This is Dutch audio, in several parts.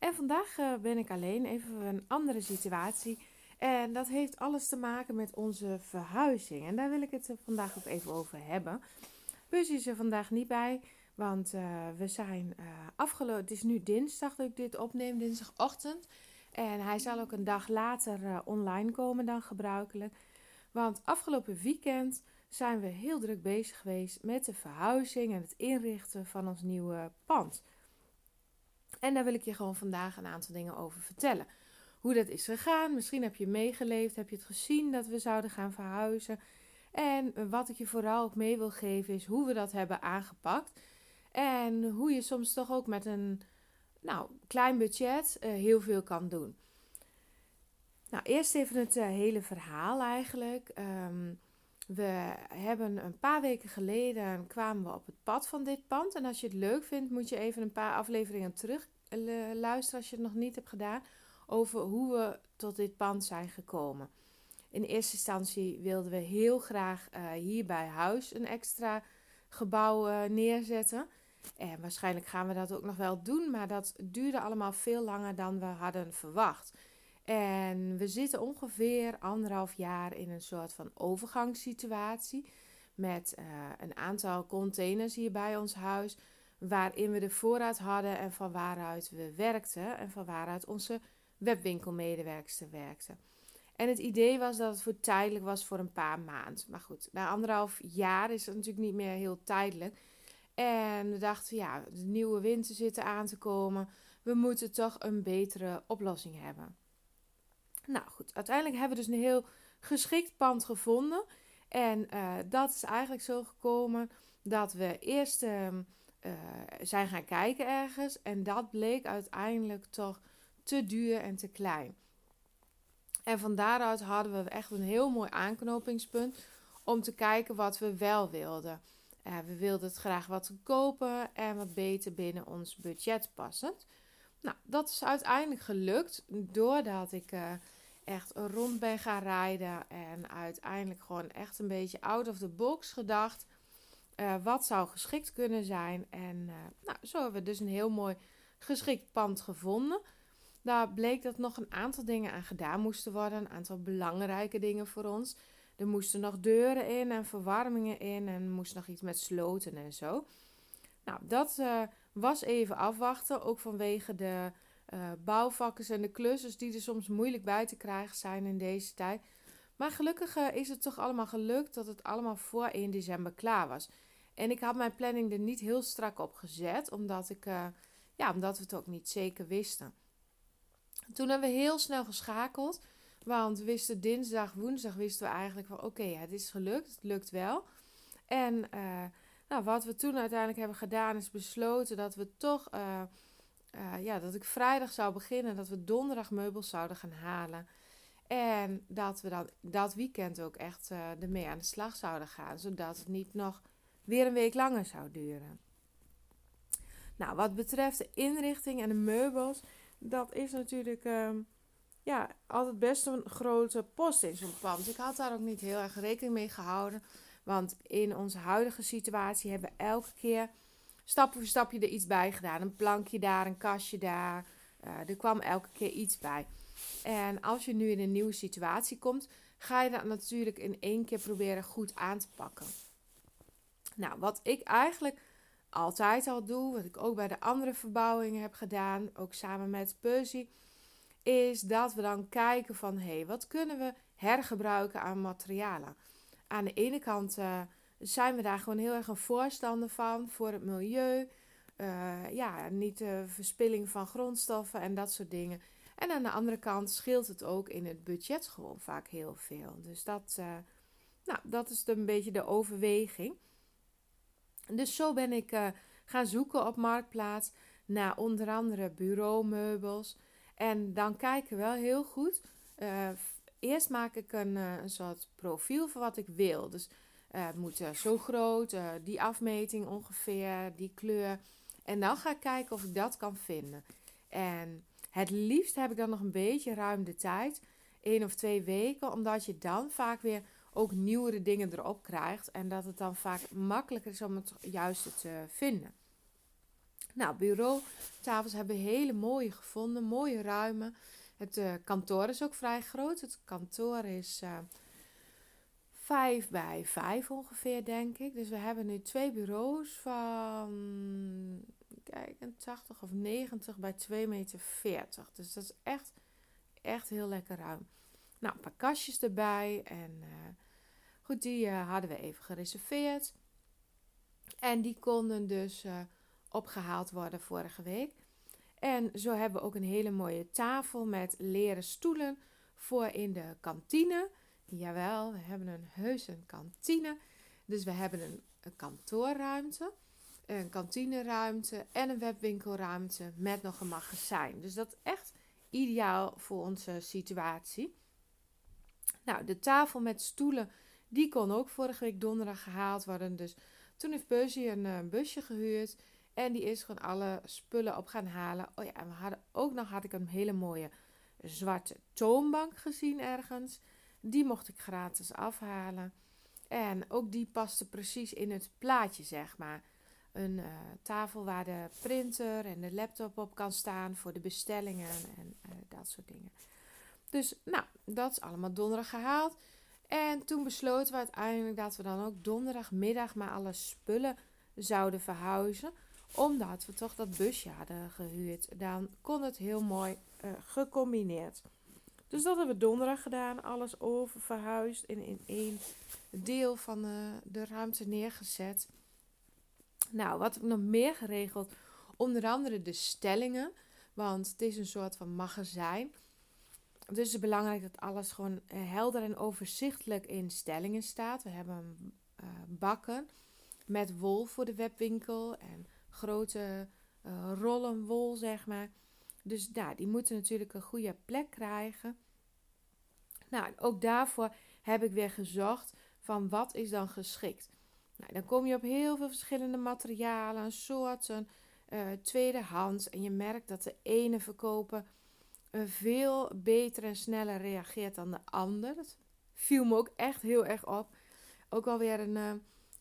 En vandaag eh, ben ik alleen, even een andere situatie. En dat heeft alles te maken met onze verhuizing. En daar wil ik het eh, vandaag ook even over hebben. Bus is er vandaag niet bij, want uh, we zijn afgelopen. Het is nu dinsdag dat ik dit opneem, dinsdagochtend. En hij zal ook een dag later online komen dan gebruikelijk. Want afgelopen weekend zijn we heel druk bezig geweest met de verhuizing en het inrichten van ons nieuwe pand. En daar wil ik je gewoon vandaag een aantal dingen over vertellen. Hoe dat is gegaan. Misschien heb je meegeleefd, heb je het gezien dat we zouden gaan verhuizen. En wat ik je vooral ook mee wil geven is hoe we dat hebben aangepakt. En hoe je soms toch ook met een nou, klein budget uh, heel veel kan doen. Nou, eerst even het uh, hele verhaal eigenlijk. Um, we hebben een paar weken geleden kwamen we op het pad van dit pand. En als je het leuk vindt, moet je even een paar afleveringen terug luisteren als je het nog niet hebt gedaan. Over hoe we tot dit pand zijn gekomen. In eerste instantie wilden we heel graag uh, hier bij huis een extra gebouw uh, neerzetten. En waarschijnlijk gaan we dat ook nog wel doen, maar dat duurde allemaal veel langer dan we hadden verwacht. En we zitten ongeveer anderhalf jaar in een soort van overgangssituatie. Met uh, een aantal containers hier bij ons huis. Waarin we de voorraad hadden en van waaruit we werkten. En van waaruit onze webwinkelmedewerkster werkte. En het idee was dat het voor tijdelijk was voor een paar maanden. Maar goed, na anderhalf jaar is het natuurlijk niet meer heel tijdelijk. En we dachten, ja, de nieuwe winter zit er aan te komen. We moeten toch een betere oplossing hebben. Nou goed, uiteindelijk hebben we dus een heel geschikt pand gevonden. En uh, dat is eigenlijk zo gekomen dat we eerst uh, zijn gaan kijken ergens. En dat bleek uiteindelijk toch te duur en te klein. En van daaruit hadden we echt een heel mooi aanknopingspunt om te kijken wat we wel wilden. we wilden het graag wat goedkoper en wat beter binnen ons budget passend. Nou, dat is uiteindelijk gelukt doordat ik echt rond ben gaan rijden en uiteindelijk gewoon echt een beetje out of the box gedacht. Uh, wat zou geschikt kunnen zijn? En uh, nou, zo hebben we dus een heel mooi geschikt pand gevonden. Daar bleek dat nog een aantal dingen aan gedaan moesten worden, een aantal belangrijke dingen voor ons. Er moesten nog deuren in en verwarmingen in en moest nog iets met sloten en zo. Nou, dat uh, was even afwachten, ook vanwege de uh, bouwvakkers en de klussers die er soms moeilijk bij te krijgen zijn in deze tijd. Maar gelukkig uh, is het toch allemaal gelukt dat het allemaal voor 1 december klaar was. En ik had mijn planning er niet heel strak op gezet, omdat, ik, uh, ja, omdat we het ook niet zeker wisten. Toen hebben we heel snel geschakeld, want we wisten dinsdag, woensdag wisten we eigenlijk van oké, het is gelukt, het lukt wel. En nou, wat we toen uiteindelijk hebben gedaan is besloten dat we toch uh, ja, dat ik vrijdag zou beginnen, dat we donderdag meubels zouden gaan halen. En dat we dan dat weekend ook echt uh, ermee aan de slag zouden gaan, zodat het niet nog weer een week langer zou duren. Nou, wat betreft de inrichting en de meubels, dat is natuurlijk uh, ja, altijd best een grote post in zo'n pand. Ik had daar ook niet heel erg rekening mee gehouden, want in onze huidige situatie hebben we elke keer stap voor stapje er iets bij gedaan. Een plankje daar, een kastje daar. Uh, er kwam elke keer iets bij. En als je nu in een nieuwe situatie komt, ga je dat natuurlijk in één keer proberen goed aan te pakken. Nou, wat ik eigenlijk altijd al doe, wat ik ook bij de andere verbouwingen heb gedaan, ook samen met Percy, is dat we dan kijken van hé, hey, wat kunnen we hergebruiken aan materialen? Aan de ene kant uh, zijn we daar gewoon heel erg een voorstander van voor het milieu. Uh, ja, niet de verspilling van grondstoffen en dat soort dingen. En aan de andere kant scheelt het ook in het budget gewoon vaak heel veel. Dus dat, uh, nou, dat is een beetje de overweging. Dus zo ben ik uh, gaan zoeken op Marktplaats naar onder andere bureaumeubels. En dan kijken we wel heel goed. eerst maak ik een, een soort profiel van wat ik wil. Dus het moet zo groot, die afmeting ongeveer, die kleur. En dan ga ik kijken of ik dat kan vinden. En het liefst heb ik dan nog een beetje ruim de tijd. één of twee weken. Omdat je dan vaak weer ook nieuwere dingen erop krijgt. En dat het dan vaak makkelijker is om het juiste te vinden. Nou, bureautafels hebben hele mooie gevonden. Mooie ruime. Het uh, kantoor is ook vrij groot. Het kantoor is... Uh, 5 bij 5 ongeveer, denk ik. Dus we hebben nu twee bureaus van kijk, een 80 of 90 bij 2,40 meter. Dus dat is echt, echt heel lekker ruim. Nou, een paar kastjes erbij. En uh, goed, die uh, hadden we even gereserveerd. En die konden dus uh, opgehaald worden vorige week. En zo hebben we ook een hele mooie tafel met leren stoelen voor in de kantine. Jawel, we hebben een heuse kantine. Dus we hebben een, een kantoorruimte een kantineruimte en een webwinkelruimte met nog een magazijn. Dus dat is echt ideaal voor onze situatie. Nou, de tafel met stoelen, die kon ook vorige week donderdag gehaald worden. Dus toen heeft een, een eh, busje gehuurd en die is gewoon alle spullen op gaan halen. Oh ja, en we hadden ook nog had ik een hele mooie zwarte toonbank gezien ergens. Die mocht ik gratis afhalen. En ook die paste precies in het plaatje, zeg maar een uh, tafel waar de printer en de laptop op kan staan voor de bestellingen en uh, dat soort dingen. Dus nou, dat is allemaal donderdag gehaald. En toen besloten we uiteindelijk dat we dan ook donderdagmiddag maar alle spullen zouden verhuizen. Omdat we toch dat busje hadden gehuurd. Dan kon het heel mooi uh, gecombineerd. Dus dat hebben we donderdag gedaan. Alles over verhuisd en in één deel van de ruimte neergezet. Nou, wat heb ik nog meer geregeld? Onder andere de stellingen. Want het is een soort van magazijn. Dus het is belangrijk dat alles gewoon eh, helder en overzichtelijk in stellingen staat. We hebben uh, bakken met wol voor de webwinkel en grote rollen wol, zeg maar. Dus nou, die moeten natuurlijk een goede plek krijgen. Nou, ook daarvoor heb ik weer gezocht van wat is dan geschikt. Nou, dan kom je op heel veel verschillende materialen, soorten, uh, tweedehands. En je merkt dat de ene verkoper veel beter en sneller reageert dan de ander. Dat viel me ook echt heel erg op. Ook alweer een, uh,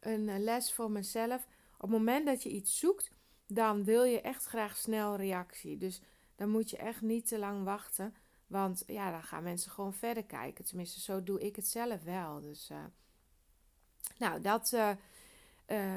een les voor mezelf. Op het moment dat je iets zoekt, dan wil je echt graag snel reactie. Dus dan moet je echt niet te lang wachten. Want ja, dan gaan mensen gewoon verder kijken. Tenminste, zo doe ik het zelf wel. Dus nou, dat uh,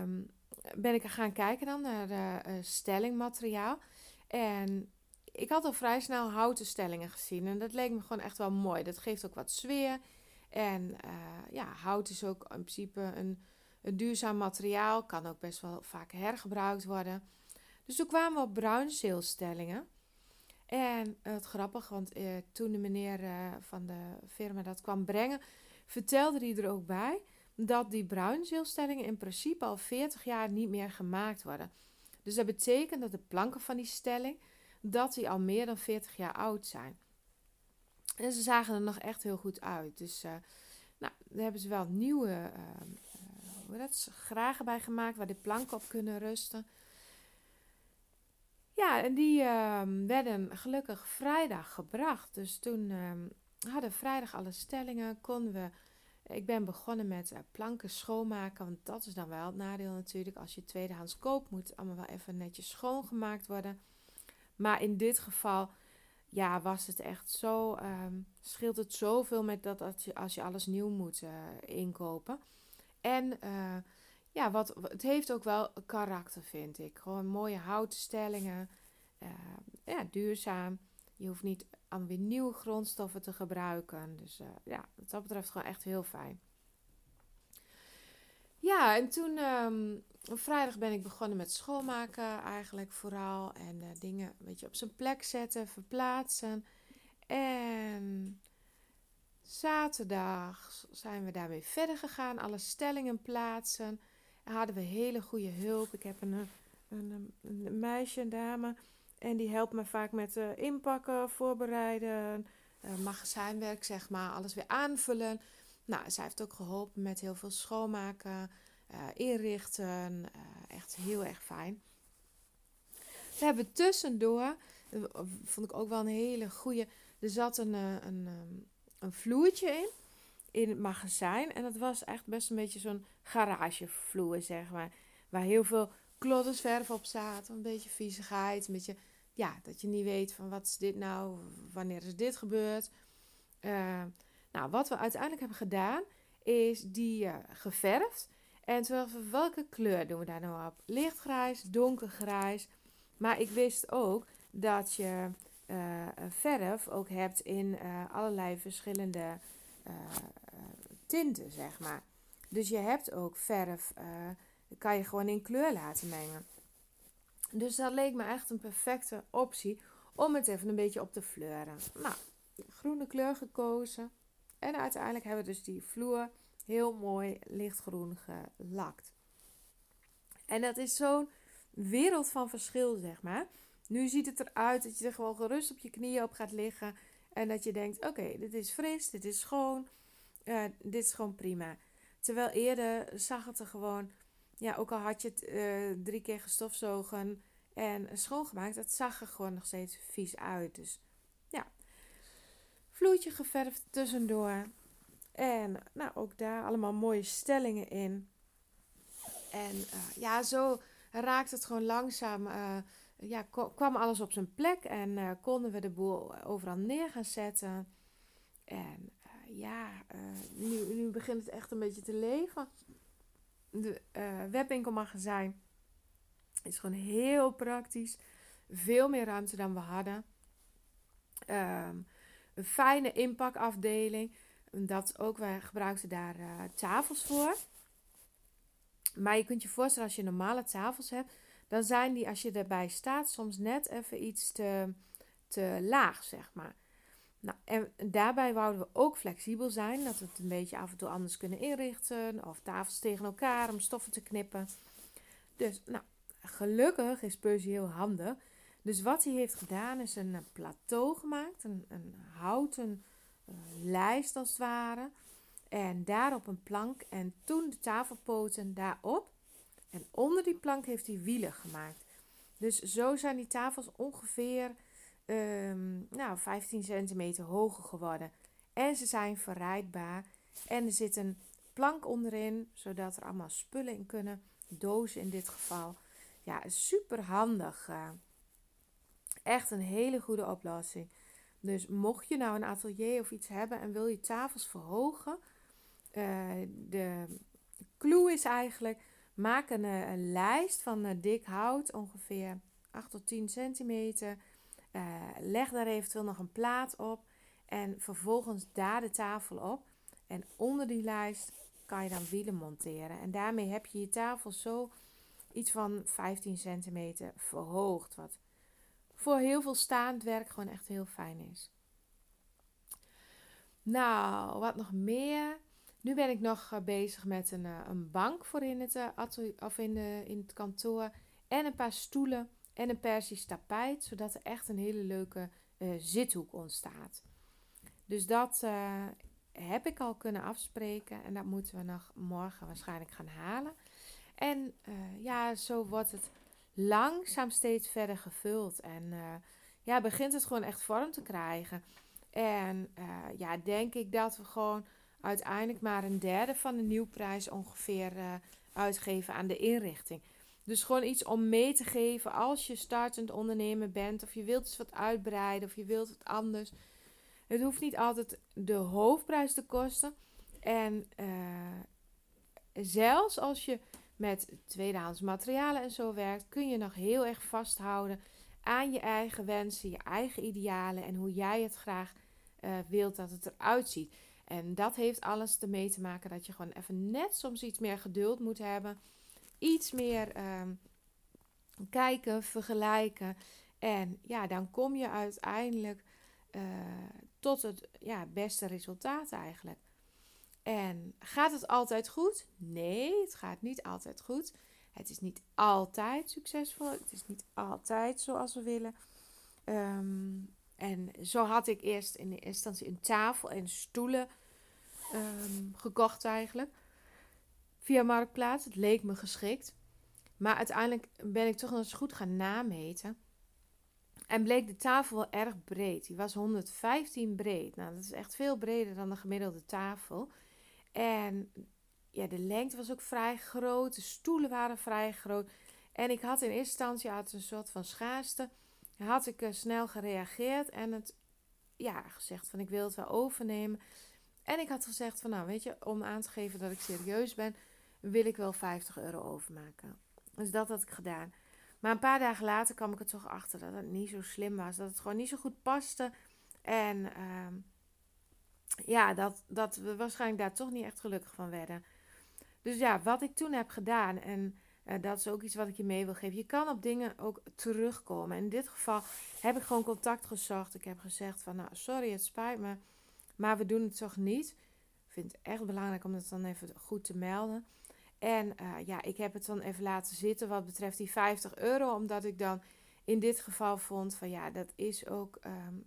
um, ben ik gaan kijken dan naar uh, stellingmateriaal. En ik had al vrij snel houten stellingen gezien. En dat leek me gewoon echt wel mooi. Dat geeft ook wat sfeer. En ja, hout is ook in principe een, een duurzaam materiaal. Kan ook best wel vaak hergebruikt worden. Dus toen kwamen we op bruinzeelstellingen. En het grappig, want toen de meneer van de firma dat kwam brengen, vertelde hij er ook bij dat die bruinzeelstellingen in principe al 40 jaar niet meer gemaakt worden. Dus dat betekent dat de planken van die stelling dat die al meer dan 40 jaar oud zijn. En ze zagen er nog echt heel goed uit. Dus nou, daar hebben ze wel nieuwe hoe dat, gragen bij gemaakt waar de planken op kunnen rusten. Ja, en die uh, werden gelukkig vrijdag gebracht. Dus toen ehm, hadden vrijdag alle stellingen, konden we ik ben begonnen met uh, planken schoonmaken, want dat is dan wel het nadeel natuurlijk. Als je tweedehands koopt, moet allemaal wel even netjes schoongemaakt worden. Maar in dit geval, ja, was het echt zo, um, scheelt het zoveel met dat als je, als je alles nieuw moet uh, inkopen. En uh, ja, wat, het heeft ook wel karakter, vind ik. Gewoon mooie houten stellingen, ja, duurzaam. Je hoeft niet aan weer nieuwe grondstoffen te gebruiken. Dus uh, ja, wat dat betreft gewoon echt heel fijn. Ja, en toen um, vrijdag ben ik begonnen met schoonmaken eigenlijk vooral. En uh, dingen een beetje op zijn plek zetten, verplaatsen. En zaterdag zijn we daarmee verder gegaan. Alle stellingen plaatsen. En hadden we hele goede hulp. Ik heb een, een, een meisje, een dame. En die helpt me vaak met uh, inpakken, voorbereiden, uh, magazijnwerk, zeg maar. Alles weer aanvullen. Nou, zij heeft ook geholpen met heel veel schoonmaken, inrichten. echt heel erg fijn. We hebben tussendoor, vond ik ook wel een hele goede. Er zat een, een, een vloertje in, in het magazijn. En dat was echt best een beetje zo'n garagevloer, zeg maar. Waar heel veel kloddersverf op zaten. Een beetje viezigheid, een beetje ja, dat je niet weet van wat is dit nou, wanneer is dit gebeurd. Uh, nou, wat we uiteindelijk hebben gedaan, is die uh, geverfd. En toen we, welke kleur doen we daar nou op? Lichtgrijs, donkergrijs. Maar ik wist ook dat je uh, verf ook hebt in allerlei verschillende tinten, zeg maar. Dus je hebt ook verf, kan je gewoon in kleur laten mengen. Dus dat leek me echt een perfecte optie om het even een beetje op te fleuren. Nou, groene kleur gekozen. En uiteindelijk hebben we dus die vloer heel mooi lichtgroen gelakt. En dat is zo'n wereld van verschil, zeg maar. Nu ziet het eruit dat je er gewoon gerust op je knieën op gaat liggen. En dat je denkt, oké, dit is fris, dit is schoon. Dit is gewoon prima. Terwijl eerder zag het er gewoon ja, ook al had je het uh, drie keer gestofzogen en schoongemaakt, het zag er gewoon nog steeds vies uit. Dus ja, vloeitje geverfd tussendoor. En nou, ook daar allemaal mooie stellingen in. En uh, ja, zo raakt het gewoon langzaam. Uh, ja, kwam alles op zijn plek en konden we de boel overal neer gaan zetten. En ja, nu, nu begint het echt een beetje te leven de uh, webwinkelmagazijn is gewoon heel praktisch. Veel meer ruimte dan we hadden. Um, een fijne inpakafdeling. Dat ook, wij gebruikten daar uh, tafels voor. Maar je kunt je voorstellen, als je normale tafels hebt, dan zijn die, als je erbij staat, soms net even iets te, te laag, zeg maar. Nou, en daarbij wouden we ook flexibel zijn, dat we het een beetje af en toe anders kunnen inrichten, of tafels tegen elkaar om stoffen te knippen. Dus, nou, gelukkig is Percy heel handig. Dus wat hij heeft gedaan is een plateau gemaakt, een, een houten uh, lijst als het ware. En daarop een plank en toen de tafelpoten daarop. En onder die plank heeft hij wielen gemaakt. Dus zo zijn die tafels ongeveer um, nou, 15 centimeter hoger geworden. En ze zijn verrijdbaar. En er zit een plank onderin, zodat er allemaal spullen in kunnen. Dozen in dit geval. Ja, super handig. Uh, echt een hele goede oplossing. Dus mocht je nou een atelier of iets hebben en wil je tafels verhogen, uh, de clue is eigenlijk: maak een, eh, een lijst van dik hout, ongeveer 8 tot 10 centimeter. Uh, leg daar eventueel nog een plaat op en vervolgens daar de tafel op. En onder die lijst kan je dan wielen monteren. En daarmee heb je je tafel zo iets van 15 centimeter verhoogd. Wat voor heel veel staand werk gewoon echt heel fijn is. Nou, wat nog meer? Nu ben ik nog eh, bezig met een, eh, een bank voor in het, of in, de, in het kantoor. En een paar stoelen en een Persisch tapijt, zodat er echt een hele leuke uh, zithoek ontstaat. Dus dat uh, heb ik al kunnen afspreken en dat moeten we nog morgen waarschijnlijk gaan halen. En uh, ja, zo wordt het langzaam steeds verder gevuld en ja, begint het gewoon echt vorm te krijgen. En ja, denk ik dat we gewoon uiteindelijk maar een derde van de nieuwprijs ongeveer uitgeven aan de inrichting. Dus gewoon iets om mee te geven als je startend ondernemer bent. Of je wilt eens wat uitbreiden of je wilt het anders. Het hoeft niet altijd de hoofdprijs te kosten. En uh, zelfs als je met tweedehands materialen en zo werkt, kun je nog heel erg vasthouden aan je eigen wensen, je eigen idealen en hoe jij het graag uh, wilt dat het eruit ziet. En dat heeft alles ermee te maken dat je gewoon even net soms iets meer geduld moet hebben. Iets meer ehm, kijken, vergelijken. En ja, dan kom je uiteindelijk uh, tot het ja, beste resultaat eigenlijk. En gaat het altijd goed? Nee, het gaat niet altijd goed. Het is niet altijd succesvol. Het is niet altijd zoals we willen. Um, en zo had ik eerst in de instantie een tafel en stoelen um, gekocht eigenlijk. Via Marktplaats. Het leek me geschikt. Maar uiteindelijk ben ik toch nog eens goed gaan nameten. En bleek de tafel wel erg breed. Die was 115 breed. Nou, dat is echt veel breder dan de gemiddelde tafel. En ja, de lengte was ook vrij groot. De stoelen waren vrij groot. En ik had in eerste instantie had een soort van schaarste. Had ik uh, snel gereageerd en het ja, gezegd van ik wil het wel overnemen. En ik had gezegd van nou weet je, om aan te geven dat ik serieus ben, wil ik wel 50 euro overmaken. Dus dat had ik gedaan. Maar een paar dagen later kwam ik er toch achter dat het niet zo slim was. Dat het gewoon niet zo goed paste. En uh, ja, dat, dat we waarschijnlijk daar toch niet echt gelukkig van werden. Dus ja, wat ik toen heb gedaan, en uh, dat is ook iets wat ik je mee wil geven. Je kan op dingen ook terugkomen. En in dit geval heb ik gewoon contact gezocht. Ik heb gezegd van, nou, sorry, het spijt me, maar we doen het toch niet. Ik vind het echt belangrijk om dat dan even goed te melden. En uh, ja, ik heb het dan even laten zitten wat betreft die 50 euro, omdat ik dan in dit geval vond van, ja, dat is ook um,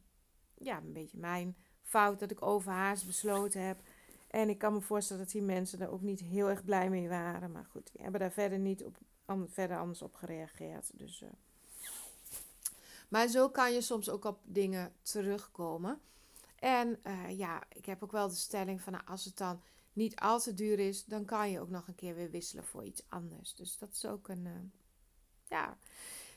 ja, een beetje mijn fout dat ik overhaast besloten heb en ik kan me voorstellen dat die mensen er ook niet heel erg blij mee waren. Maar goed, die hebben daar verder niet op, verder anders op gereageerd. Dus, uh. Maar zo kan je soms ook op dingen terugkomen. En uh, ja, ik heb ook wel de stelling van nou, als het dan niet al te duur is, dan kan je ook nog een keer weer wisselen voor iets anders. Dus dat is ook een. Uh, ja.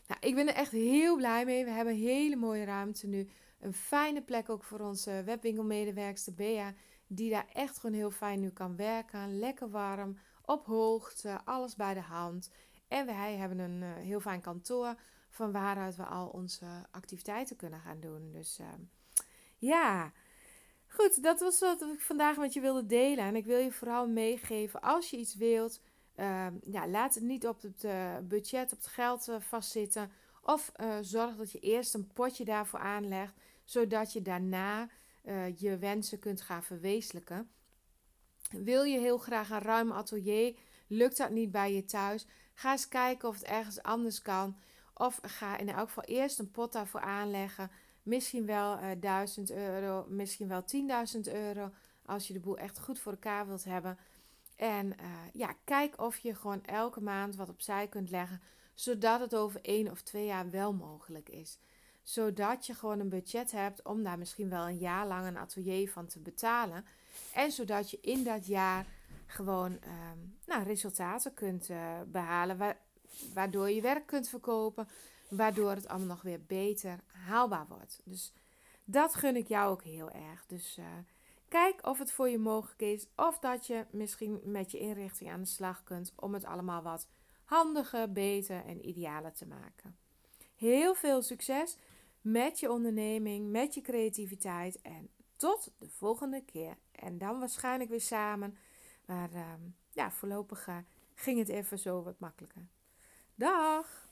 Nou, ik ben er echt heel blij mee. We hebben een hele mooie ruimte nu. Een fijne plek ook voor onze webwinkelmedewerkster Bea die daar echt gewoon heel fijn nu kan werken. Lekker warm, op hoogte, alles bij de hand. En wij hebben een uh, heel fijn kantoor van waaruit we al onze activiteiten kunnen gaan doen. Dus uh, ja, goed, dat was wat ik vandaag met je wilde delen. En ik wil je vooral meegeven, als je iets wilt, uh, ja, laat het niet op het uh, budget, op het geld vastzitten. Of zorg dat je eerst een potje daarvoor aanlegt, zodat je daarna je wensen kunt gaan verwezenlijken. Wil je heel graag een ruim atelier? Lukt dat niet bij je thuis? Ga eens kijken of het ergens anders kan. Of ga in elk geval eerst een pot daarvoor aanleggen. Misschien wel uh, eh, 1000 euro, misschien wel 10.000 euro. Als je de boel echt goed voor elkaar wilt hebben. En uh, ja, kijk of je gewoon elke maand wat opzij kunt leggen. Zodat het over één of twee jaar wel mogelijk is zodat je gewoon een budget hebt om daar misschien wel een jaar lang een atelier van te betalen. En zodat je in dat jaar gewoon ehm, nou, resultaten kunt uh, behalen, waardoor je werk kunt verkopen, waardoor het allemaal nog weer beter haalbaar wordt. Dus dat gun ik jou ook heel erg. Dus uh, kijk of het voor je mogelijk is, of dat je misschien met je inrichting aan de slag kunt om het allemaal wat handiger, beter en idealer te maken. Heel veel succes met je onderneming, met je creativiteit. En tot de volgende keer. En dan waarschijnlijk weer samen. Maar uh, ja, voorlopig uh, ging het even zo wat makkelijker. Dag!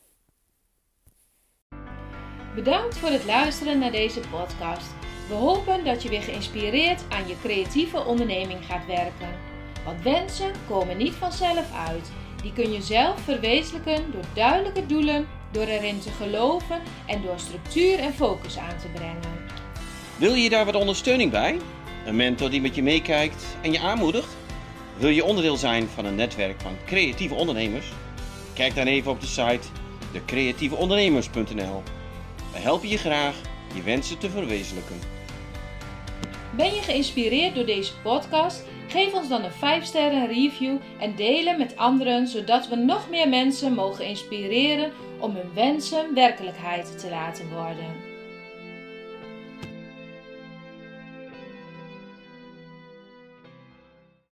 Bedankt voor het luisteren naar deze podcast. We hopen dat je weer geïnspireerd aan je creatieve onderneming gaat werken. Want wensen komen niet vanzelf uit. Die kun je zelf verwezenlijken door duidelijke doelen door erin te geloven en door structuur en focus aan te brengen. Wil je daar wat ondersteuning bij? Een mentor die met je meekijkt en je aanmoedigt? Wil je onderdeel zijn van een netwerk van creatieve ondernemers? Kijk dan even op de site decreatieveondernemers.nl. We helpen je graag je wensen te verwezenlijken. Ben je geïnspireerd door deze podcast? Geef ons dan een 5 sterren review en delen met anderen zodat we nog meer mensen mogen inspireren om hun wensen werkelijkheid te laten worden.